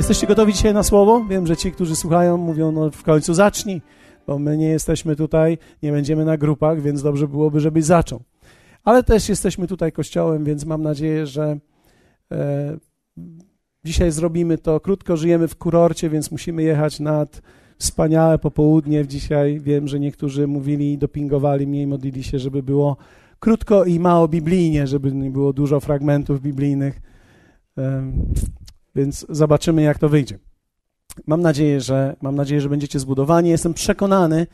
Jesteście gotowi dzisiaj na słowo? Wiem, że ci, którzy słuchają, mówią, no w końcu zacznij, bo my nie jesteśmy tutaj, nie będziemy na grupach, więc dobrze byłoby, żebyś zaczął. Ale też jesteśmy tutaj kościołem, więc mam nadzieję, że e, dzisiaj zrobimy to. Krótko żyjemy w kurorcie, więc musimy jechać nad wspaniałe popołudnie. Dzisiaj wiem, że niektórzy mówili, dopingowali mnie i modlili się, żeby było krótko i mało biblijnie, żeby nie było dużo fragmentów biblijnych. Więc zobaczymy, jak to wyjdzie. Mam nadzieję, że, mam nadzieję, że będziecie zbudowani. Jestem przekonany,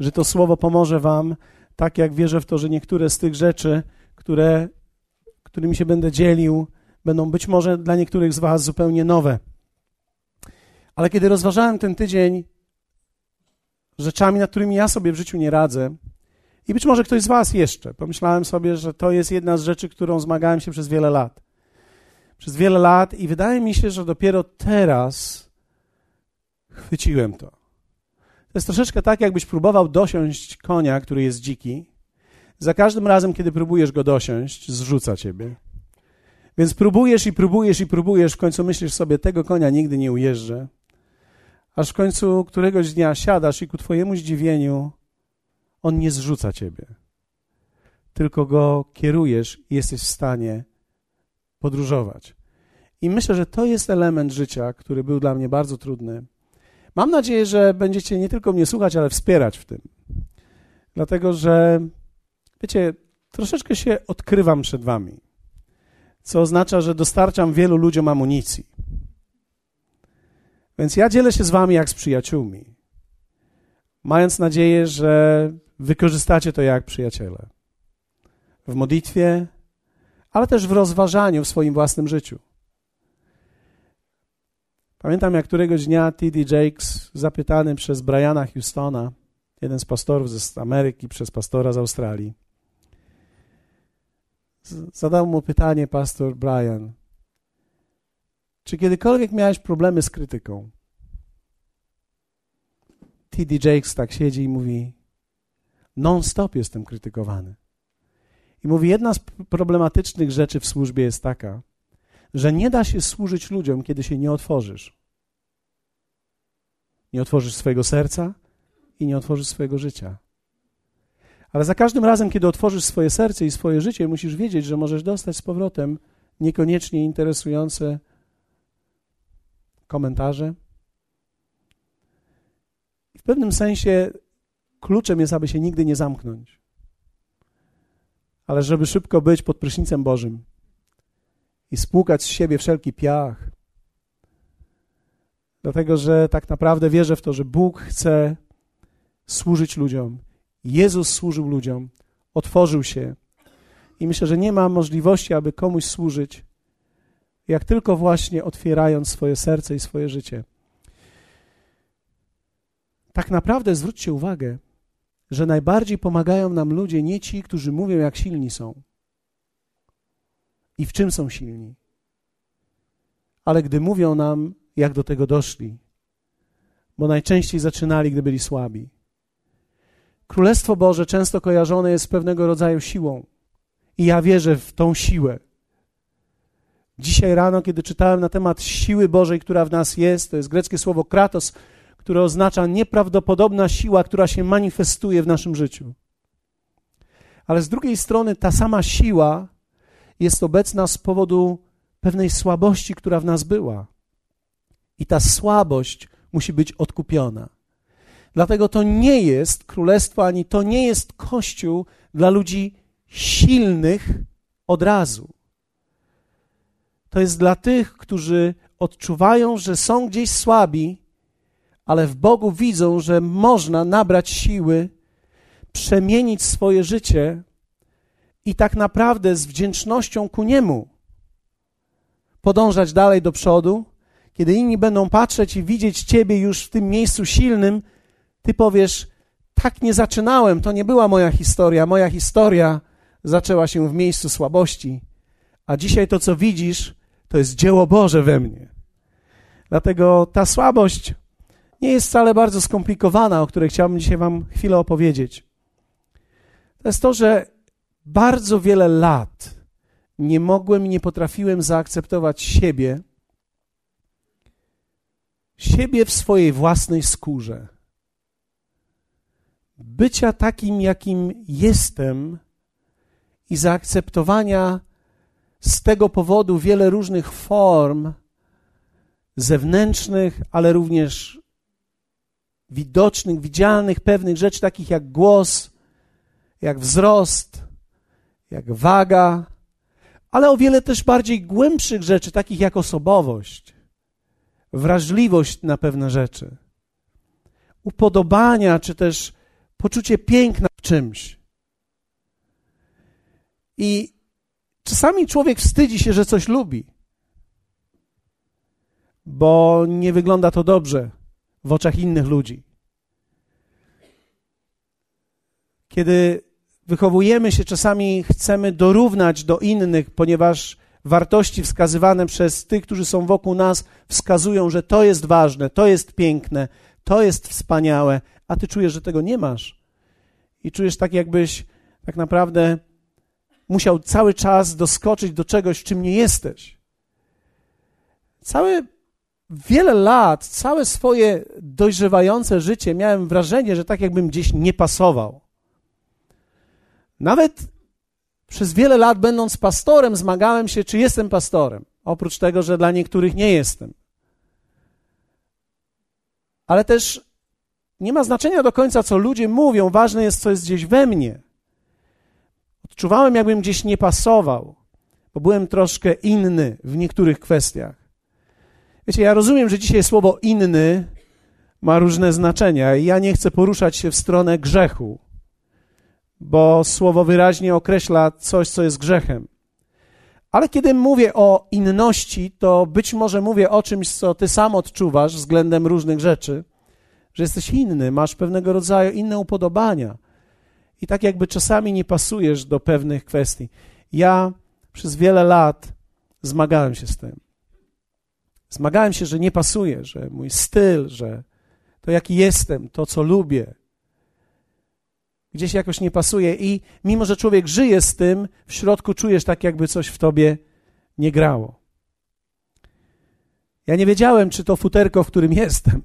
że to słowo pomoże Wam, tak jak wierzę w to, że niektóre z tych rzeczy, które, którymi się będę dzielił, będą być może dla niektórych z Was zupełnie nowe. Ale kiedy rozważałem ten tydzień rzeczami, nad którymi ja sobie w życiu nie radzę, i być może ktoś z Was jeszcze, pomyślałem sobie, że to jest jedna z rzeczy, którą zmagałem się przez wiele lat przez wiele lat i wydaje mi się, że dopiero teraz chwyciłem to. To jest troszeczkę tak, jakbyś próbował dosiąść konia, który jest dziki. Za każdym razem, kiedy próbujesz go dosiąść, zrzuca ciebie. Więc próbujesz i próbujesz i próbujesz, w końcu myślisz sobie, tego konia nigdy nie ujeżdżę. Aż w końcu któregoś dnia siadasz i ku twojemu zdziwieniu on nie zrzuca ciebie. Tylko go kierujesz i jesteś w stanie podróżować. I myślę, że to jest element życia, który był dla mnie bardzo trudny. Mam nadzieję, że będziecie nie tylko mnie słuchać, ale wspierać w tym. Dlatego, że wiecie, troszeczkę się odkrywam przed wami, co oznacza, że dostarczam wielu ludziom amunicji. Więc ja dzielę się z wami jak z przyjaciółmi, mając nadzieję, że wykorzystacie to jak przyjaciele. W modlitwie, ale też w rozważaniu w swoim własnym życiu. Pamiętam, jak któregoś dnia T.D. Jakes, zapytany przez Briana Houstona, jeden z pastorów z Ameryki, przez pastora z Australii, zadał mu pytanie pastor Brian, czy kiedykolwiek miałeś problemy z krytyką? T.D. Jakes tak siedzi i mówi, non-stop jestem krytykowany. I mówi, jedna z problematycznych rzeczy w służbie jest taka, że nie da się służyć ludziom, kiedy się nie otworzysz. Nie otworzysz swojego serca i nie otworzysz swojego życia. Ale za każdym razem, kiedy otworzysz swoje serce i swoje życie, musisz wiedzieć, że możesz dostać z powrotem niekoniecznie interesujące komentarze. I w pewnym sensie kluczem jest, aby się nigdy nie zamknąć ale żeby szybko być pod prysznicem Bożym i spłukać z siebie wszelki piach. Dlatego, że tak naprawdę wierzę w to, że Bóg chce służyć ludziom. Jezus służył ludziom, otworzył się. I myślę, że nie ma możliwości, aby komuś służyć, jak tylko właśnie otwierając swoje serce i swoje życie. Tak naprawdę zwróćcie uwagę, że najbardziej pomagają nam ludzie nie ci, którzy mówią, jak silni są i w czym są silni, ale gdy mówią nam, jak do tego doszli, bo najczęściej zaczynali, gdy byli słabi. Królestwo Boże często kojarzone jest z pewnego rodzaju siłą i ja wierzę w tą siłę. Dzisiaj rano, kiedy czytałem na temat siły Bożej, która w nas jest, to jest greckie słowo kratos, które oznacza nieprawdopodobna siła, która się manifestuje w naszym życiu. Ale z drugiej strony ta sama siła jest obecna z powodu pewnej słabości, która w nas była. I ta słabość musi być odkupiona. Dlatego to nie jest królestwo, ani to nie jest kościół dla ludzi silnych od razu. To jest dla tych, którzy odczuwają, że są gdzieś słabi ale w Bogu widzą, że można nabrać siły, przemienić swoje życie i tak naprawdę z wdzięcznością ku Niemu podążać dalej do przodu. Kiedy inni będą patrzeć i widzieć Ciebie już w tym miejscu silnym, Ty powiesz: Tak nie zaczynałem, to nie była moja historia. Moja historia zaczęła się w miejscu słabości, a dzisiaj to, co widzisz, to jest dzieło Boże we mnie. Dlatego ta słabość nie jest wcale bardzo skomplikowana, o której chciałbym dzisiaj Wam chwilę opowiedzieć. To jest to, że bardzo wiele lat nie mogłem i nie potrafiłem zaakceptować siebie siebie w swojej własnej skórze. Bycia takim, jakim jestem i zaakceptowania z tego powodu wiele różnych form zewnętrznych, ale również widocznych, widzialnych pewnych rzeczy, takich jak głos, jak wzrost, jak waga, ale o wiele też bardziej głębszych rzeczy, takich jak osobowość, wrażliwość na pewne rzeczy, upodobania, czy też poczucie piękna w czymś. I czasami człowiek wstydzi się, że coś lubi, bo nie wygląda to dobrze w oczach innych ludzi. Kiedy wychowujemy się, czasami chcemy dorównać do innych, ponieważ wartości wskazywane przez tych, którzy są wokół nas, wskazują, że to jest ważne, to jest piękne, to jest wspaniałe, a ty czujesz, że tego nie masz. I czujesz tak, jakbyś tak naprawdę musiał cały czas doskoczyć do czegoś, czym nie jesteś. Całe wiele lat, całe swoje dojrzewające życie miałem wrażenie, że tak jakbym gdzieś nie pasował. Nawet przez wiele lat, będąc pastorem, zmagałem się, czy jestem pastorem. Oprócz tego, że dla niektórych nie jestem. Ale też nie ma znaczenia do końca, co ludzie mówią, ważne jest, co jest gdzieś we mnie. Odczuwałem, jakbym gdzieś nie pasował, bo byłem troszkę inny w niektórych kwestiach. Wiecie, ja rozumiem, że dzisiaj słowo inny ma różne znaczenia i ja nie chcę poruszać się w stronę grzechu bo słowo wyraźnie określa coś, co jest grzechem. Ale kiedy mówię o inności, to być może mówię o czymś, co ty sam odczuwasz względem różnych rzeczy, że jesteś inny, masz pewnego rodzaju inne upodobania. I tak jakby czasami nie pasujesz do pewnych kwestii. Ja przez wiele lat zmagałem się z tym. Zmagałem się, że nie pasuje, że mój styl, że to jaki jestem, to co lubię, gdzieś jakoś nie pasuje i mimo, że człowiek żyje z tym, w środku czujesz tak, jakby coś w tobie nie grało. Ja nie wiedziałem, czy to futerko, w którym jestem,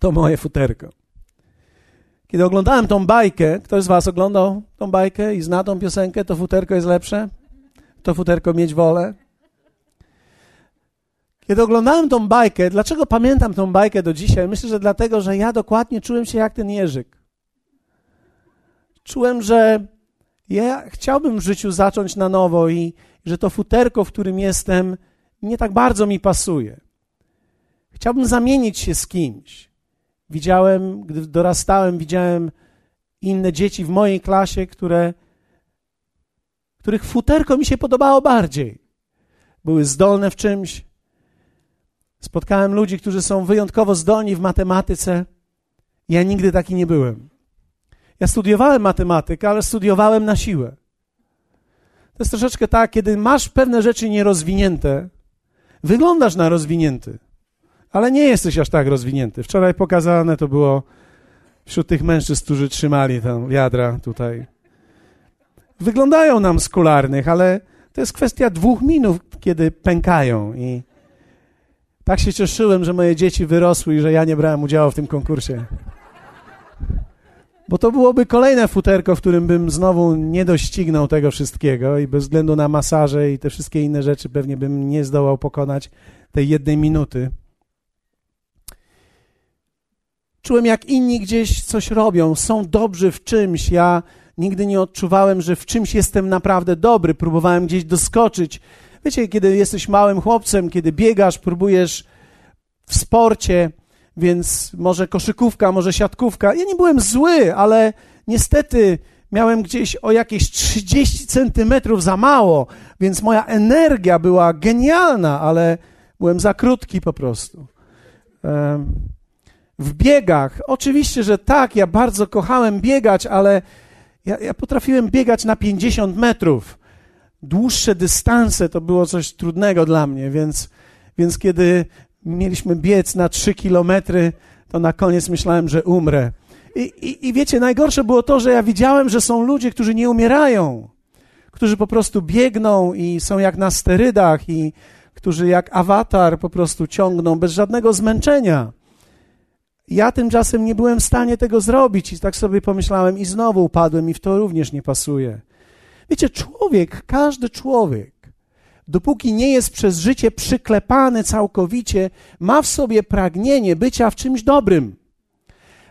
to moje futerko. Kiedy oglądałem tą bajkę, ktoś z was oglądał tą bajkę i zna tą piosenkę, to futerko jest lepsze? To futerko mieć wolę? Kiedy oglądałem tą bajkę, dlaczego pamiętam tą bajkę do dzisiaj? Myślę, że dlatego, że ja dokładnie czułem się jak ten Jerzyk czułem, że ja chciałbym w życiu zacząć na nowo i, że to futerko, w którym jestem, nie tak bardzo mi pasuje. Chciałbym zamienić się z kimś. Widziałem, gdy dorastałem, widziałem inne dzieci w mojej klasie, które, których futerko mi się podobało bardziej. Były zdolne w czymś. Spotkałem ludzi, którzy są wyjątkowo zdolni w matematyce. Ja nigdy taki nie byłem. Ja studiowałem matematykę, ale studiowałem na siłę. To jest troszeczkę tak, kiedy masz pewne rzeczy nierozwinięte, wyglądasz na rozwinięty, ale nie jesteś aż tak rozwinięty. Wczoraj pokazane to było wśród tych mężczyzn, którzy trzymali tam wiadra tutaj. Wyglądają nam skularnych, ale to jest kwestia dwóch minut, kiedy pękają i tak się cieszyłem, że moje dzieci wyrosły i że ja nie brałem udziału w tym konkursie. Bo to byłoby kolejne futerko, w którym bym znowu nie doścignął tego wszystkiego i bez względu na masaże i te wszystkie inne rzeczy pewnie bym nie zdołał pokonać tej jednej minuty. Czułem, jak inni gdzieś coś robią, są dobrzy w czymś. Ja nigdy nie odczuwałem, że w czymś jestem naprawdę dobry. Próbowałem gdzieś doskoczyć. Wiecie, kiedy jesteś małym chłopcem, kiedy biegasz, próbujesz w sporcie, więc może koszykówka, może siatkówka. Ja nie byłem zły, ale niestety miałem gdzieś o jakieś 30 centymetrów za mało, więc moja energia była genialna, ale byłem za krótki po prostu. W biegach, oczywiście, że tak, ja bardzo kochałem biegać, ale ja, ja potrafiłem biegać na 50 metrów. Dłuższe dystanse to było coś trudnego dla mnie, więc, więc kiedy mieliśmy biec na trzy kilometry, to na koniec myślałem, że umrę. I, i, I wiecie, najgorsze było to, że ja widziałem, że są ludzie, którzy nie umierają, którzy po prostu biegną i są jak na sterydach i którzy jak awatar po prostu ciągną bez żadnego zmęczenia. Ja tymczasem nie byłem w stanie tego zrobić i tak sobie pomyślałem i znowu upadłem i w to również nie pasuje. Wiecie, człowiek, każdy człowiek, dopóki nie jest przez życie przyklepany całkowicie, ma w sobie pragnienie bycia w czymś dobrym.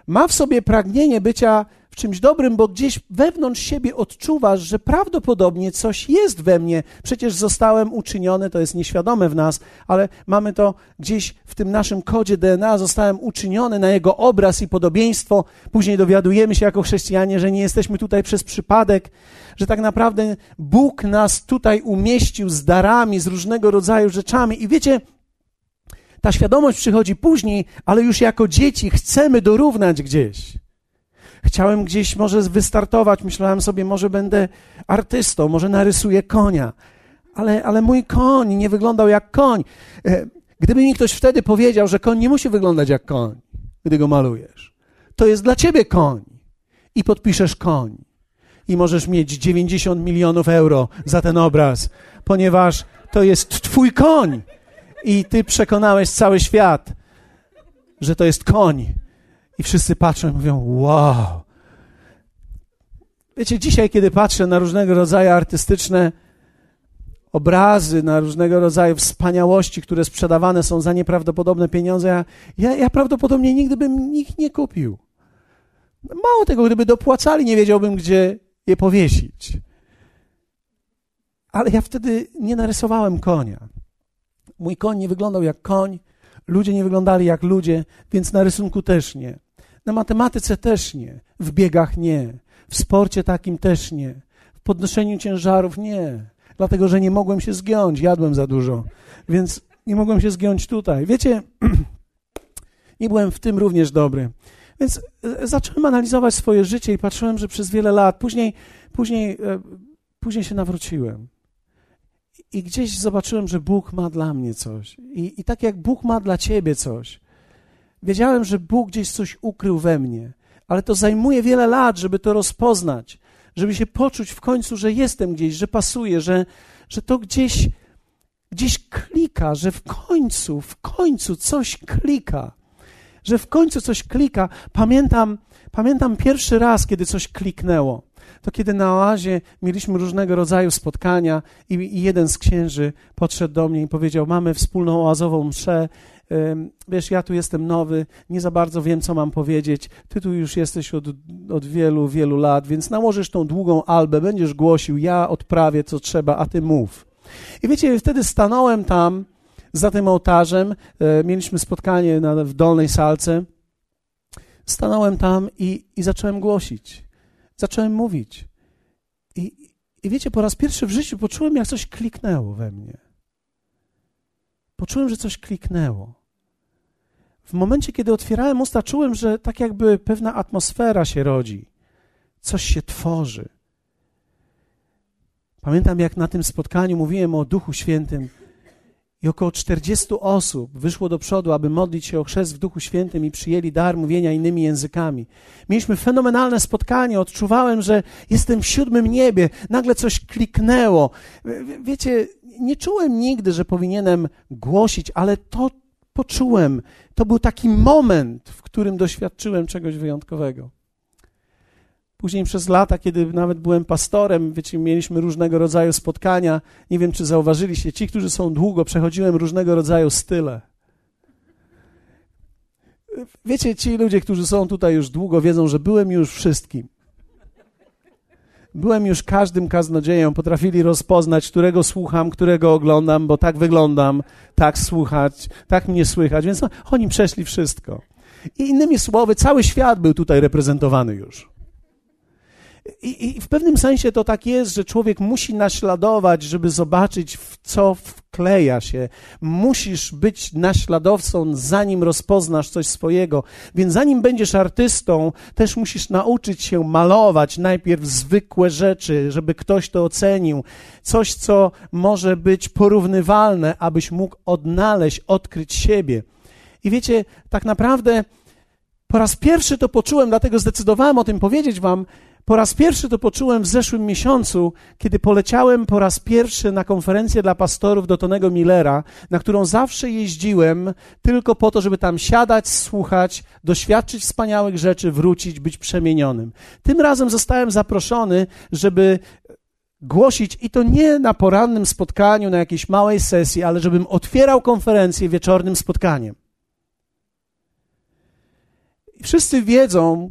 Ma w sobie pragnienie bycia w czymś dobrym, bo gdzieś wewnątrz siebie odczuwasz, że prawdopodobnie coś jest we mnie. Przecież zostałem uczyniony, to jest nieświadome w nas, ale mamy to gdzieś w tym naszym kodzie DNA, zostałem uczyniony na jego obraz i podobieństwo. Później dowiadujemy się jako chrześcijanie, że nie jesteśmy tutaj przez przypadek, że tak naprawdę Bóg nas tutaj umieścił z darami, z różnego rodzaju rzeczami. I wiecie, ta świadomość przychodzi później, ale już jako dzieci chcemy dorównać gdzieś. Chciałem gdzieś może wystartować, myślałem sobie, może będę artystą, może narysuję konia. Ale, ale mój koń nie wyglądał jak koń. E, gdyby mi ktoś wtedy powiedział, że koń nie musi wyglądać jak koń, gdy go malujesz, to jest dla ciebie koń. I podpiszesz koń. I możesz mieć 90 milionów euro za ten obraz, ponieważ to jest twój koń. I ty przekonałeś cały świat, że to jest koń. I wszyscy patrzą i mówią: Wow. Wiecie, dzisiaj, kiedy patrzę na różnego rodzaju artystyczne obrazy, na różnego rodzaju wspaniałości, które sprzedawane są za nieprawdopodobne pieniądze, ja, ja, ja prawdopodobnie nigdy bym ich nie kupił. Mało tego, gdyby dopłacali, nie wiedziałbym, gdzie je powiesić. Ale ja wtedy nie narysowałem konia. Mój koń nie wyglądał jak koń, ludzie nie wyglądali jak ludzie, więc na rysunku też nie. Na matematyce też nie, w biegach nie, w sporcie takim też nie, w podnoszeniu ciężarów nie, dlatego że nie mogłem się zgiąć, jadłem za dużo, więc nie mogłem się zgiąć tutaj. Wiecie, nie byłem w tym również dobry. Więc e, zacząłem analizować swoje życie i patrzyłem, że przez wiele lat, później, później, e, później się nawróciłem. I gdzieś zobaczyłem, że Bóg ma dla mnie coś. I, I tak jak Bóg ma dla ciebie coś, Wiedziałem, że Bóg gdzieś coś ukrył we mnie, ale to zajmuje wiele lat, żeby to rozpoznać, żeby się poczuć w końcu, że jestem gdzieś, że pasuje, że, że to gdzieś, gdzieś klika, że w końcu, w końcu coś klika, że w końcu coś klika. Pamiętam, pamiętam pierwszy raz, kiedy coś kliknęło. To kiedy na oazie mieliśmy różnego rodzaju spotkania i, i jeden z księży podszedł do mnie i powiedział: Mamy wspólną oazową mszę wiesz, ja tu jestem nowy, nie za bardzo wiem, co mam powiedzieć, ty tu już jesteś od, od wielu, wielu lat, więc nałożysz tą długą albę, będziesz głosił, ja odprawię, co trzeba, a ty mów. I wiecie, wtedy stanąłem tam, za tym ołtarzem, e, mieliśmy spotkanie w dolnej salce, stanąłem tam i, i zacząłem głosić. Zacząłem mówić. I, I wiecie, po raz pierwszy w życiu poczułem, jak coś kliknęło we mnie. Poczułem, że coś kliknęło. W momencie, kiedy otwierałem usta, czułem, że tak jakby pewna atmosfera się rodzi, coś się tworzy. Pamiętam, jak na tym spotkaniu mówiłem o Duchu Świętym i około 40 osób wyszło do przodu, aby modlić się o chrzest w Duchu Świętym i przyjęli dar mówienia innymi językami. Mieliśmy fenomenalne spotkanie, odczuwałem, że jestem w siódmym niebie, nagle coś kliknęło. Wiecie, nie czułem nigdy, że powinienem głosić, ale to poczułem. To był taki moment, w którym doświadczyłem czegoś wyjątkowego. Później przez lata, kiedy nawet byłem pastorem, wiecie, mieliśmy różnego rodzaju spotkania. Nie wiem, czy zauważyliście, ci, którzy są długo, przechodziłem różnego rodzaju style. Wiecie, ci ludzie, którzy są tutaj już długo, wiedzą, że byłem już wszystkim. Byłem już każdym kaznodzieją, potrafili rozpoznać, którego słucham, którego oglądam, bo tak wyglądam, tak słuchać, tak mnie słychać, więc no, oni przeszli wszystko. I innymi słowy, cały świat był tutaj reprezentowany już. I, I, w pewnym sensie to tak jest, że człowiek musi naśladować, żeby zobaczyć, w co wkleja się. Musisz być naśladowcą, zanim rozpoznasz coś swojego. Więc zanim będziesz artystą, też musisz nauczyć się malować najpierw zwykłe rzeczy, żeby ktoś to ocenił. Coś, co może być porównywalne, abyś mógł odnaleźć, odkryć siebie. I wiecie, tak naprawdę po raz pierwszy to poczułem, dlatego zdecydowałem o tym powiedzieć Wam Po raz pierwszy to poczułem w zeszłym miesiącu, kiedy poleciałem po raz pierwszy na konferencję dla pastorów do Tonego Millera, na którą zawsze jeździłem tylko po to, żeby tam siadać, słuchać, doświadczyć wspaniałych rzeczy, wrócić, być przemienionym. Tym razem zostałem zaproszony, żeby głosić i to nie na porannym spotkaniu, na jakiejś małej sesji, ale żebym otwierał konferencję wieczornym spotkaniem. Wszyscy wiedzą,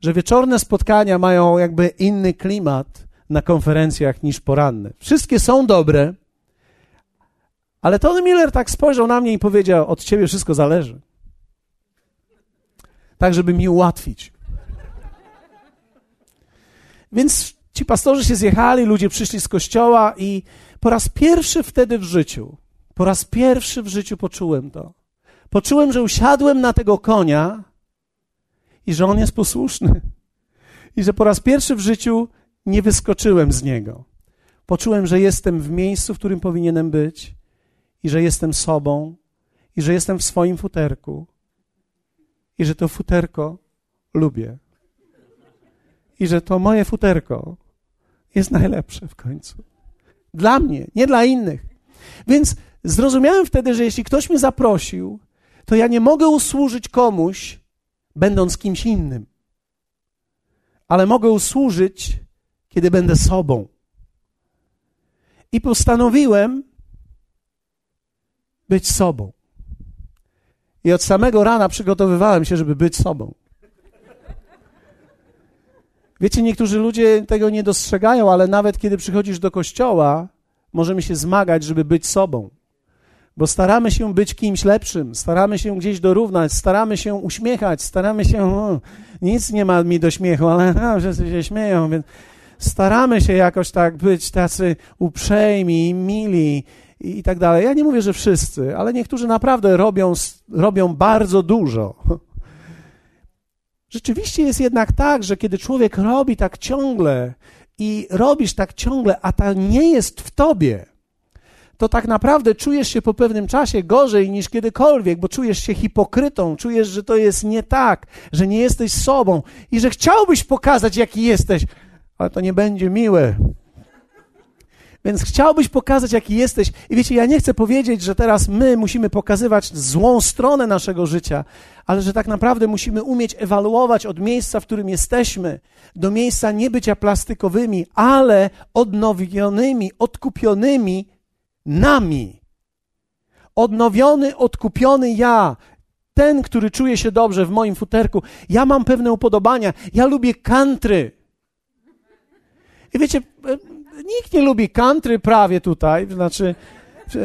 że wieczorne spotkania mają jakby inny klimat na konferencjach niż poranne. Wszystkie są dobre, ale Tony Miller tak spojrzał na mnie i powiedział: Od ciebie wszystko zależy. Tak, żeby mi ułatwić. Więc ci pastorzy się zjechali, ludzie przyszli z kościoła i po raz pierwszy wtedy w życiu, po raz pierwszy w życiu poczułem to. Poczułem, że usiadłem na tego konia i że on jest posłuszny. I że po raz pierwszy w życiu nie wyskoczyłem z niego. Poczułem, że jestem w miejscu, w którym powinienem być i że jestem sobą i że jestem w swoim futerku i że to futerko lubię. I że to moje futerko jest najlepsze w końcu. Dla mnie, nie dla innych. Więc zrozumiałem wtedy, że jeśli ktoś mnie zaprosił, to ja nie mogę usłużyć komuś, będąc kimś innym. Ale mogę usłużyć, kiedy będę sobą. I postanowiłem być sobą. I od samego rana przygotowywałem się, żeby być sobą. Wiecie, niektórzy ludzie tego nie dostrzegają, ale nawet kiedy przychodzisz do kościoła, możemy się zmagać, żeby być sobą bo staramy się być kimś lepszym, staramy się gdzieś dorównać, staramy się uśmiechać, staramy się. O, nic nie ma mi do śmiechu, ale no, wszyscy się śmieją, więc staramy się jakoś tak być tacy uprzejmi, mili i, i tak dalej. Ja nie mówię, że wszyscy, ale niektórzy naprawdę robią, robią bardzo dużo. Rzeczywiście jest jednak tak, że kiedy człowiek robi tak ciągle i robisz tak ciągle, a ta nie jest w tobie, to tak naprawdę czujesz się po pewnym czasie gorzej niż kiedykolwiek, bo czujesz się hipokrytą, czujesz, że to jest nie tak, że nie jesteś sobą i że chciałbyś pokazać, jaki jesteś, ale to nie będzie miłe. Więc chciałbyś pokazać, jaki jesteś. I wiecie, ja nie chcę powiedzieć, że teraz my musimy pokazywać złą stronę naszego życia, ale że tak naprawdę musimy umieć ewaluować od miejsca, w którym jesteśmy, do miejsca nie bycia plastykowymi, ale odnowionymi, odkupionymi nami. Odnowiony, odkupiony ja, ten, który czuje się dobrze w moim futerku. Ja mam pewne upodobania. Ja lubię country. I wiecie, e, nikt nie lubi country prawie tutaj, znaczy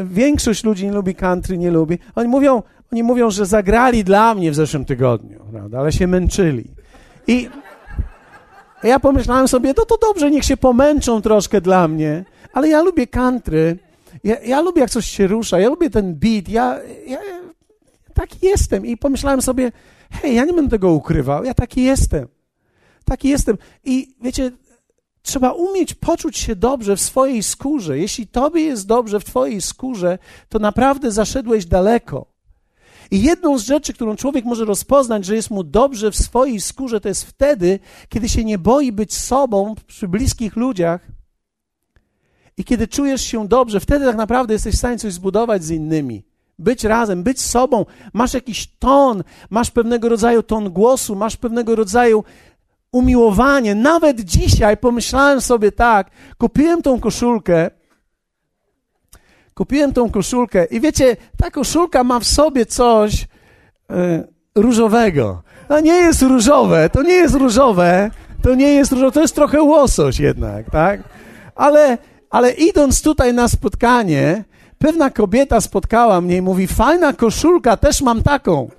większość ludzi nie lubi country, nie lubi. Oni mówią, oni mówią, że zagrali dla mnie w zeszłym tygodniu, prawda? ale się męczyli. I ja pomyślałem sobie, no to dobrze, niech się pomęczą troszkę dla mnie, ale ja lubię country ja, ja lubię, jak coś się rusza, ja lubię ten beat, ja, ja taki jestem. I pomyślałem sobie, hej, ja nie będę tego ukrywał, ja taki jestem. Taki jestem. I wiecie, trzeba umieć poczuć się dobrze w swojej skórze. Jeśli tobie jest dobrze w twojej skórze, to naprawdę zaszedłeś daleko. I jedną z rzeczy, którą człowiek może rozpoznać, że jest mu dobrze w swojej skórze, to jest wtedy, kiedy się nie boi być sobą przy bliskich ludziach, i kiedy czujesz się dobrze, wtedy tak naprawdę jesteś w stanie coś zbudować z innymi. Być razem, być sobą. Masz jakiś ton, masz pewnego rodzaju ton głosu, masz pewnego rodzaju umiłowanie. Nawet dzisiaj pomyślałem sobie tak, kupiłem tą koszulkę, kupiłem tą koszulkę i wiecie, ta koszulka ma w sobie coś e, różowego. To nie jest różowe, to nie jest różowe, to nie jest różowe, to jest trochę łosoś jednak, tak? Ale ale idąc tutaj na spotkanie, pewna kobieta spotkała mnie i mówi: Fajna koszulka, też mam taką.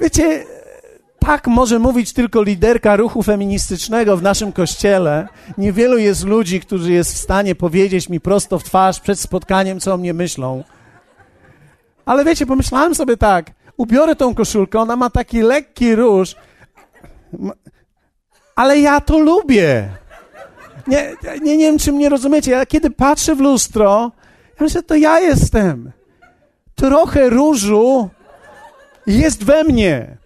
Wiecie, tak może mówić tylko liderka ruchu feministycznego w naszym kościele. Niewielu jest ludzi, którzy jest w stanie powiedzieć mi prosto w twarz przed spotkaniem, co o mnie myślą. Ale wiecie, pomyślałem sobie tak, ubiorę tą koszulkę, ona ma taki lekki róż, ale ja to lubię. Nie, nie, nie wiem, czy mnie rozumiecie, ale kiedy patrzę w lustro, ja myślę, to ja jestem. Trochę różu Jest we mnie.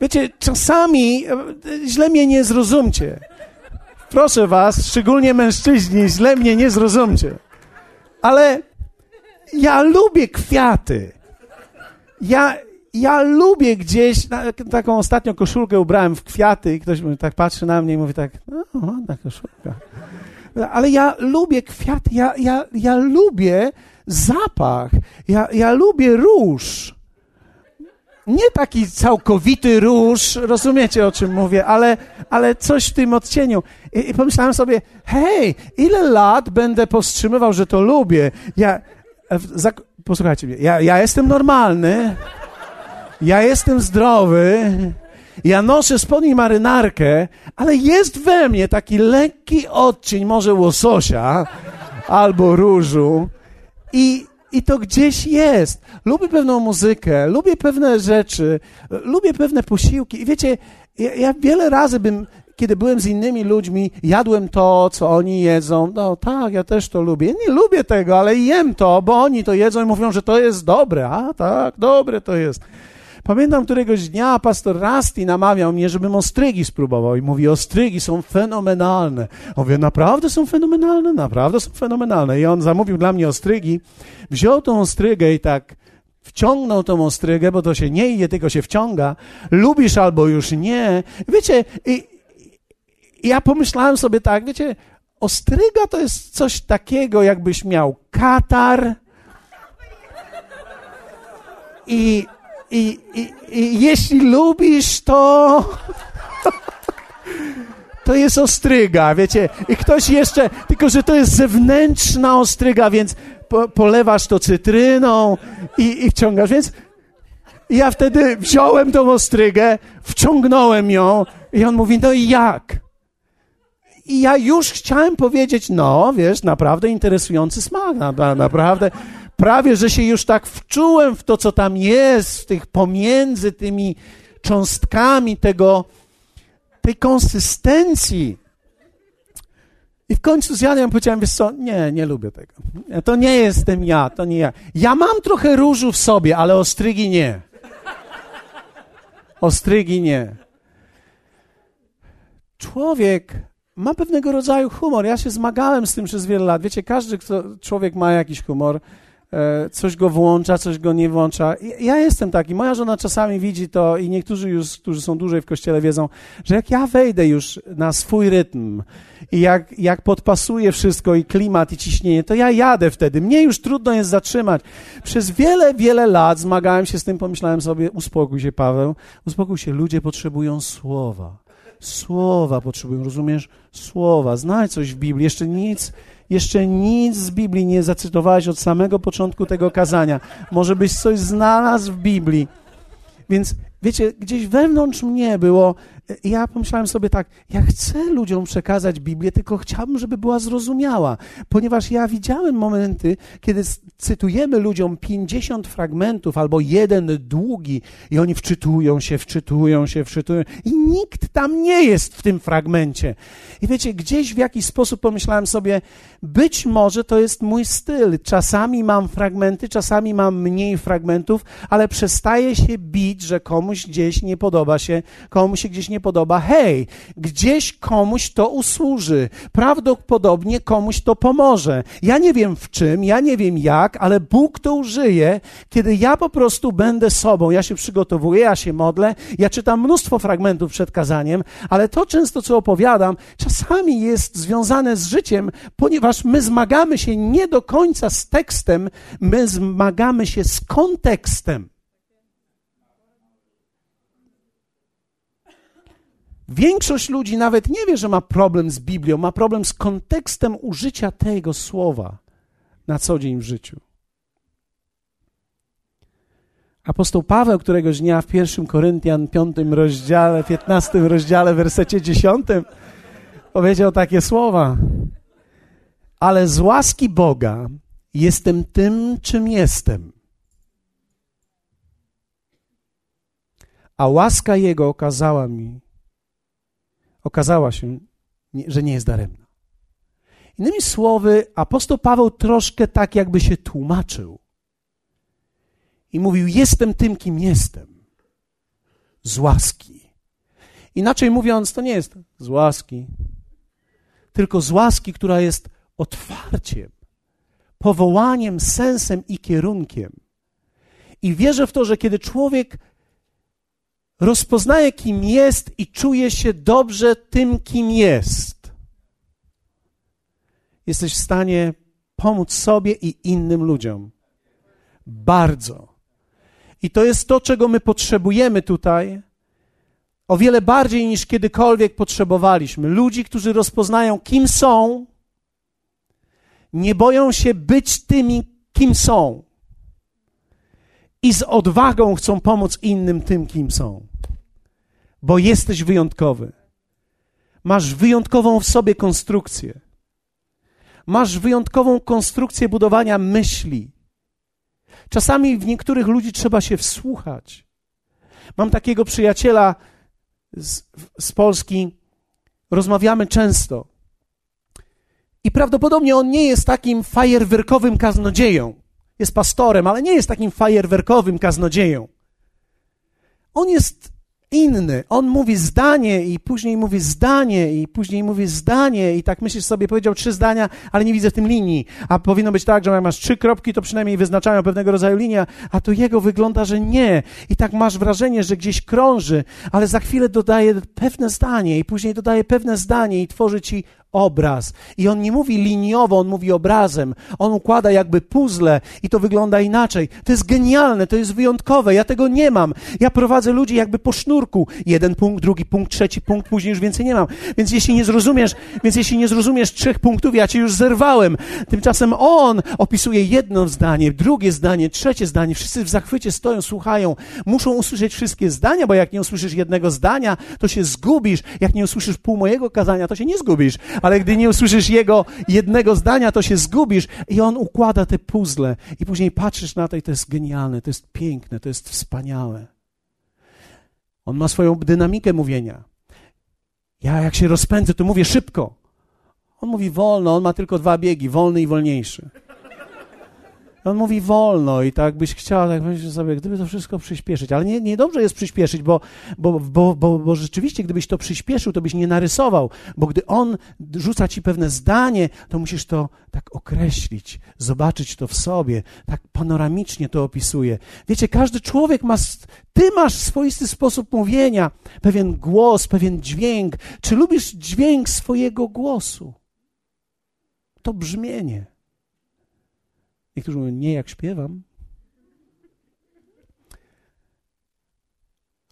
Wiecie, czasami e, źle mnie nie zrozumcie. Proszę was, szczególnie mężczyźni, źle mnie nie zrozumcie. Ale ja lubię kwiaty. Ja, ja lubię gdzieś, taką ostatnią koszulkę ubrałem w kwiaty i ktoś tak patrzy na mnie i mówi tak, no ładna koszulka. Ale ja lubię kwiaty, ja, ja, ja lubię zapach, ja, ja lubię róż. Nie taki całkowity róż, rozumiecie o czym mówię, ale, ale coś w tym odcieniu. I, I pomyślałem sobie, hej, ile lat będę powstrzymywał, że to lubię? Ja, za, posłuchajcie mnie, ja, ja jestem normalny, ja jestem zdrowy, ja noszę spodnie marynarkę, ale jest we mnie taki lekki odcień może łososia albo różu i, i to gdzieś jest. Lubię pewną muzykę, lubię pewne rzeczy, lubię pewne posiłki i wiecie, ja, ja wiele razy bym kiedy byłem z innymi ludźmi, jadłem to, co oni jedzą. No tak, ja też to lubię. nie lubię tego, ale jem to, bo oni to jedzą i mówią, że to jest dobre. A tak, dobre to jest. Pamiętam któregoś dnia pastor Rasti namawiał mnie, żebym ostrygi spróbował i mówi, ostrygi są fenomenalne. Mówię, naprawdę są fenomenalne? Naprawdę są fenomenalne. I on zamówił dla mnie ostrygi, wziął tą ostrygę i tak wciągnął tą ostrygę, bo to się nie je, tylko się wciąga. Lubisz albo już nie. Wiecie, i, i ja pomyślałem sobie tak, wiecie, ostryga to jest coś takiego, jakbyś miał katar i i, i, i jeśli lubisz, to. To jest ostryga, wiecie. I ktoś jeszcze, tylko że to jest zewnętrzna ostryga, więc po, polewasz to cytryną i, i wciągasz. Więc ja wtedy wziąłem tą ostrygę, wciągnąłem ją i on mówi, no i jak? I ja już chciałem powiedzieć, no wiesz, naprawdę interesujący smak, naprawdę prawie, że się już tak wczułem w to, co tam jest, w tych pomiędzy tymi cząstkami tego, tej konsystencji. I w końcu zjadłem, powiedziałem, wiesz co, nie, nie lubię tego. To nie jestem ja, to nie ja. Ja mam trochę różu w sobie, ale ostrygi nie. Ostrygi nie. Człowiek ma pewnego rodzaju humor. Ja się zmagałem z tym przez wiele lat. Wiecie, każdy kto, człowiek ma jakiś humor. E, coś go włącza, coś go nie włącza. Ja jestem taki, moja żona czasami widzi to i niektórzy już, którzy są dłużej w kościele wiedzą, że jak ja wejdę już na swój rytm i jak, jak podpasuję wszystko i klimat i ciśnienie, to ja jadę wtedy. Mnie już trudno jest zatrzymać. Przez wiele, wiele lat zmagałem się z tym, pomyślałem sobie, uspokój się Paweł, uspokój się, ludzie potrzebują słowa. Słowa potrzebują, rozumiesz? Słowa. Znajdź coś w Biblii, jeszcze nic jeszcze nic z Biblii nie zacytowałeś od samego początku tego kazania. Może byś coś znalazł w Biblii. Więc wiecie, gdzieś wewnątrz mnie było, ja pomyślałem sobie tak, ja chcę ludziom przekazać Biblię, tylko chciałbym, żeby była zrozumiała, ponieważ ja widziałem momenty, kiedy cytujemy ludziom 50 fragmentów albo jeden długi i oni wczytują się, wczytują się, wczytują i nikt tam nie jest w tym fragmencie. I wiecie, gdzieś w jakiś sposób pomyślałem sobie, być może to jest mój styl. Czasami mam fragmenty, czasami mam mniej fragmentów, ale przestaję się bić, że komuś gdzieś nie podoba się, komuś się gdzieś nie podoba. Hej, gdzieś komuś to usłuży. Prawdopodobnie komuś to pomoże. Ja nie wiem w czym, ja nie wiem jak, ale Bóg to użyje, kiedy ja po prostu będę sobą. Ja się przygotowuję, ja się modlę, ja czytam mnóstwo fragmentów przed kazaniem, ale to często, co opowiadam, czasami jest związane z życiem, ponieważ my zmagamy się nie do końca z tekstem, my zmagamy się z kontekstem. Większość ludzi nawet nie wie, że ma problem z Biblią, ma problem z kontekstem użycia tego słowa na co dzień w życiu. Apostoł Paweł któregoś dnia w 1 Koryntian 5 rozdziale, 15 rozdziale, wersecie 10 powiedział takie słowa. Ale z łaski Boga jestem tym, czym jestem. A łaska Jego okazała mi, okazała się, że nie jest daremna. Innymi słowy, apostoł Paweł troszkę tak jakby się tłumaczył i mówił: Jestem tym, kim jestem. z łaski. Inaczej mówiąc, to nie jest z łaski, tylko z łaski, która jest otwarciem, powołaniem, sensem i kierunkiem. I wierzę w to, że kiedy człowiek rozpoznaje, kim jest i czuje się dobrze tym, kim jest, jesteś w stanie pomóc sobie i innym ludziom. Bardzo. I to jest to, czego my potrzebujemy tutaj, o wiele bardziej niż kiedykolwiek potrzebowaliśmy. Ludzi, którzy rozpoznają, kim są, nie boją się być tymi, kim są. I z odwagą chcą pomóc innym tym, kim są. Bo jesteś wyjątkowy. Masz wyjątkową w sobie konstrukcję. Masz wyjątkową konstrukcję budowania myśli. Czasami w niektórych ludzi trzeba się wsłuchać. Mam takiego przyjaciela z, z Polski, rozmawiamy często. I prawdopodobnie on nie jest takim fajerwerkowym kaznodzieją. Jest pastorem, ale nie jest takim fajerwerkowym kaznodzieją. On jest inny. On mówi zdanie i później mówi zdanie i później mówi zdanie i tak myślisz sobie, powiedział trzy zdania, ale nie widzę w tym linii. A powinno być tak, że jak masz trzy kropki, to przynajmniej wyznaczają pewnego rodzaju linię, a to jego wygląda, że nie. I tak masz wrażenie, że gdzieś krąży, ale za chwilę dodaje pewne zdanie i później dodaje pewne zdanie i tworzy ci obraz. I on nie mówi liniowo, on mówi obrazem. On układa jakby puzzle i to wygląda inaczej. To jest genialne, to jest wyjątkowe. Ja tego nie mam. Ja prowadzę ludzi jakby po sznurku. Jeden punkt, drugi punkt, trzeci punkt, później już więcej nie mam. Więc jeśli nie zrozumiesz, więc jeśli nie zrozumiesz trzech punktów, ja cię już zerwałem. Tymczasem on opisuje jedno zdanie, drugie zdanie, trzecie zdanie. Wszyscy w zachwycie stoją, słuchają. Muszą usłyszeć wszystkie zdania, bo jak nie usłyszysz jednego zdania, to się zgubisz. Jak nie usłyszysz pół mojego kazania, to się nie zgubisz ale gdy nie usłyszysz jego jednego zdania, to się zgubisz i on układa te puzzle i później patrzysz na to i to jest genialne, to jest piękne, to jest wspaniałe. On ma swoją dynamikę mówienia. Ja jak się rozpędzę, to mówię szybko. On mówi wolno, on ma tylko dwa biegi, wolny i wolniejszy. On mówi wolno i tak byś chciał, tak myślisz sobie, gdyby to wszystko przyspieszyć. Ale nie, nie dobrze jest przyspieszyć, bo, bo, bo, bo, bo rzeczywiście, gdybyś to przyspieszył, to byś nie narysował. Bo gdy on rzuca ci pewne zdanie, to musisz to tak określić, zobaczyć to w sobie, tak panoramicznie to opisuje. Wiecie, każdy człowiek ma, ty masz swoisty sposób mówienia, pewien głos, pewien dźwięk. Czy lubisz dźwięk swojego głosu? To brzmienie. Niektórzy mówią, nie jak śpiewam.